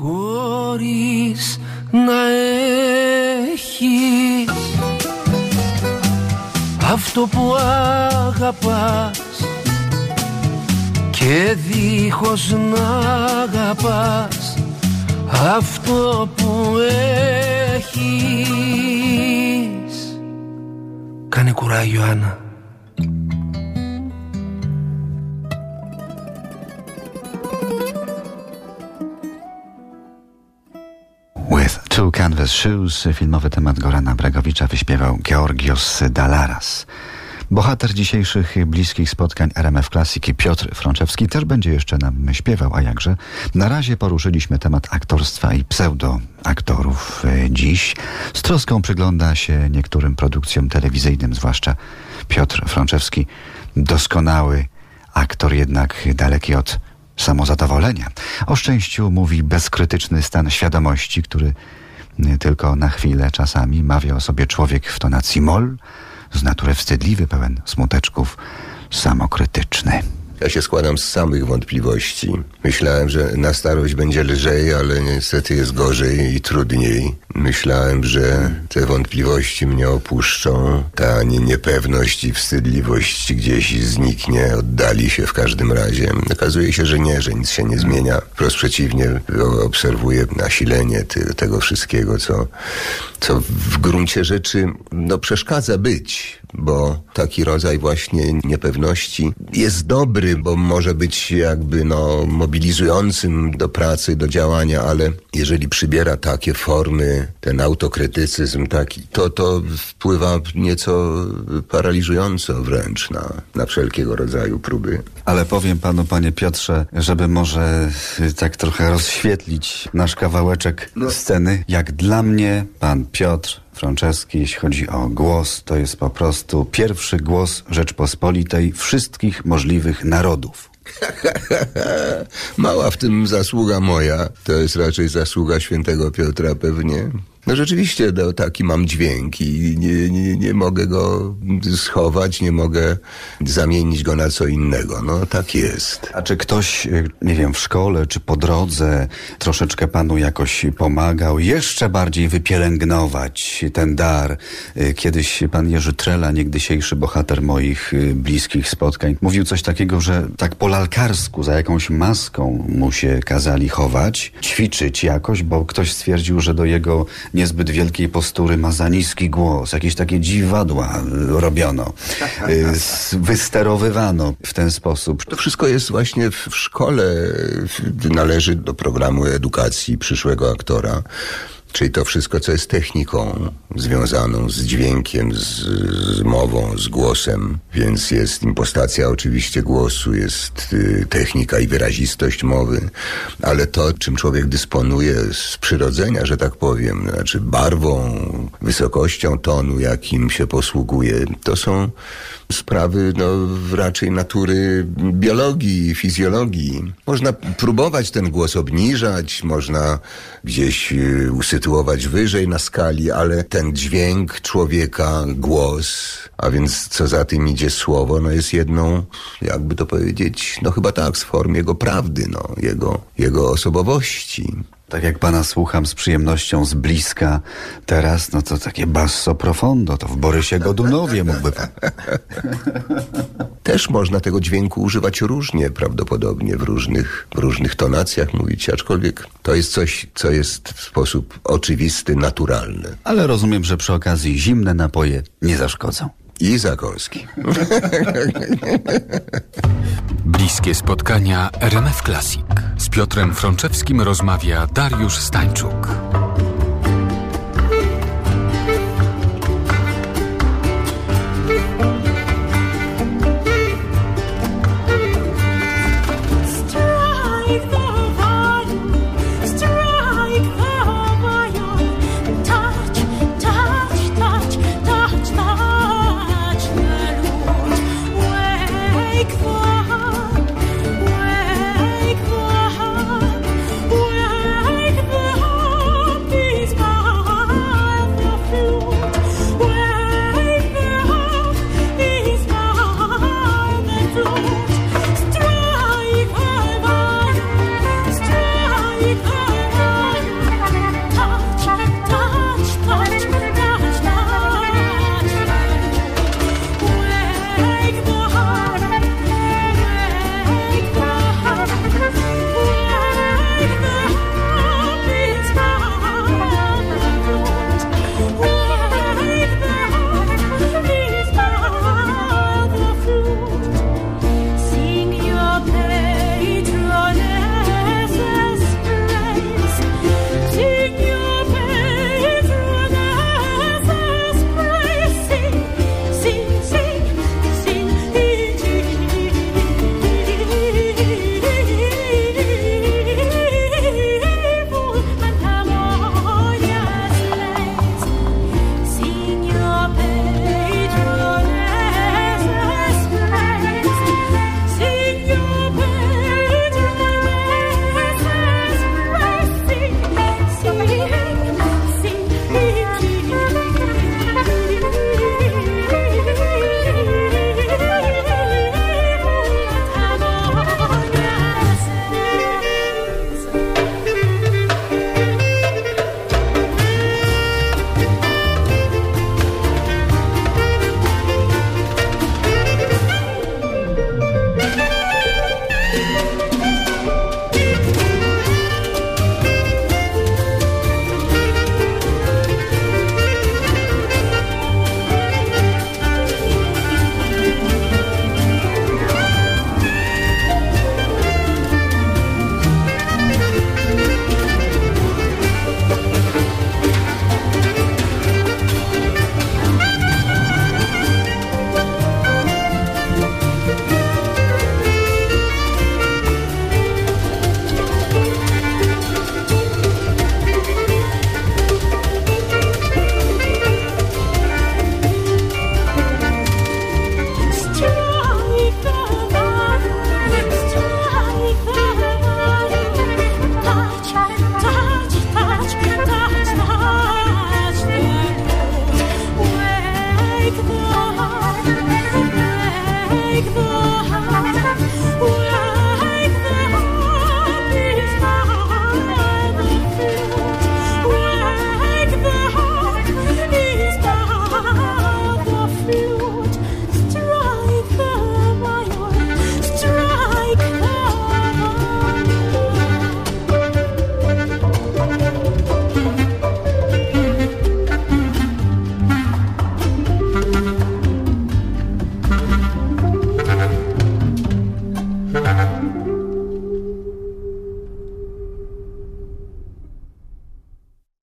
χωρίς να έχεις. Αυτό που αγαπάς και δίχως να αγαπάς αυτό που έχεις. Κάνε κουράγιο Άννα Two Canvas Shoes, filmowy temat Gorana Bregowicza wyśpiewał Georgios Dalaras. Bohater dzisiejszych bliskich spotkań RMF Klasiki Piotr Frączewski też będzie jeszcze nam śpiewał, a jakże. Na razie poruszyliśmy temat aktorstwa i pseudoaktorów dziś. Z troską przygląda się niektórym produkcjom telewizyjnym, zwłaszcza Piotr Frączewski, doskonały aktor, jednak daleki od samozadowolenia. O szczęściu mówi bezkrytyczny stan świadomości, który tylko na chwilę czasami mawia o sobie człowiek w tonacji moll, z natury wstydliwy, pełen smuteczków, samokrytyczny. Ja się składam z samych wątpliwości. Myślałem, że na starość będzie lżej, ale niestety jest gorzej i trudniej. Myślałem, że te wątpliwości mnie opuszczą, ta niepewność i wstydliwość gdzieś zniknie, oddali się w każdym razie. Okazuje się, że nie, że nic się nie zmienia. Wprost przeciwnie, obserwuję nasilenie ty, tego wszystkiego, co, co w gruncie rzeczy no, przeszkadza być, bo taki rodzaj właśnie niepewności jest dobry, bo może być jakby no, mobilizującym do pracy, do działania, ale jeżeli przybiera takie formy, ten autokrytycyzm taki, to to wpływa nieco paraliżująco wręcz na, na wszelkiego rodzaju próby. Ale powiem panu, panie Piotrze, żeby może tak trochę rozświetlić nasz kawałeczek no. sceny, jak dla mnie pan Piotr Franceski, jeśli chodzi o głos, to jest po prostu pierwszy głos Rzeczpospolitej wszystkich możliwych narodów. Mała w tym zasługa moja, to jest raczej zasługa świętego Piotra pewnie. No rzeczywiście no, taki mam dźwięk i nie, nie, nie mogę go schować, nie mogę zamienić go na co innego. No tak jest. A czy ktoś, nie wiem, w szkole czy po drodze troszeczkę panu jakoś pomagał jeszcze bardziej wypielęgnować ten dar? Kiedyś pan Jerzy Trela, niegdysiejszy bohater moich bliskich spotkań, mówił coś takiego, że tak po lalkarsku, za jakąś maską mu się kazali chować, ćwiczyć jakoś, bo ktoś stwierdził, że do jego niezbyt wielkiej postury ma za niski głos, jakieś takie dziwadła robiono, wysterowywano w ten sposób. To wszystko jest właśnie w szkole, należy do programu edukacji przyszłego aktora. Czyli to wszystko, co jest techniką związaną z dźwiękiem, z, z, mową, z głosem, więc jest impostacja oczywiście głosu, jest y, technika i wyrazistość mowy, ale to, czym człowiek dysponuje z przyrodzenia, że tak powiem, znaczy barwą, wysokością tonu, jakim się posługuje, to są sprawy no, raczej natury biologii, fizjologii. Można próbować ten głos obniżać, można gdzieś y, usytuować wyżej na skali, ale ten dźwięk człowieka, głos, a więc co za tym idzie słowo, no jest jedną, jakby to powiedzieć, no chyba tak, z form jego prawdy, no, jego, jego osobowości. Tak jak pana słucham z przyjemnością z bliska teraz, no to takie basso profondo, to w Borysie Godunowie mógłby pan. Też można tego dźwięku używać różnie, prawdopodobnie w różnych, w różnych tonacjach mówić, aczkolwiek to jest coś, co jest w sposób oczywisty, naturalny. Ale rozumiem, że przy okazji zimne napoje nie zaszkodzą. I zakąski. Bliskie spotkania RMF Classic. Z Piotrem Frączewskim rozmawia Dariusz Stańczuk.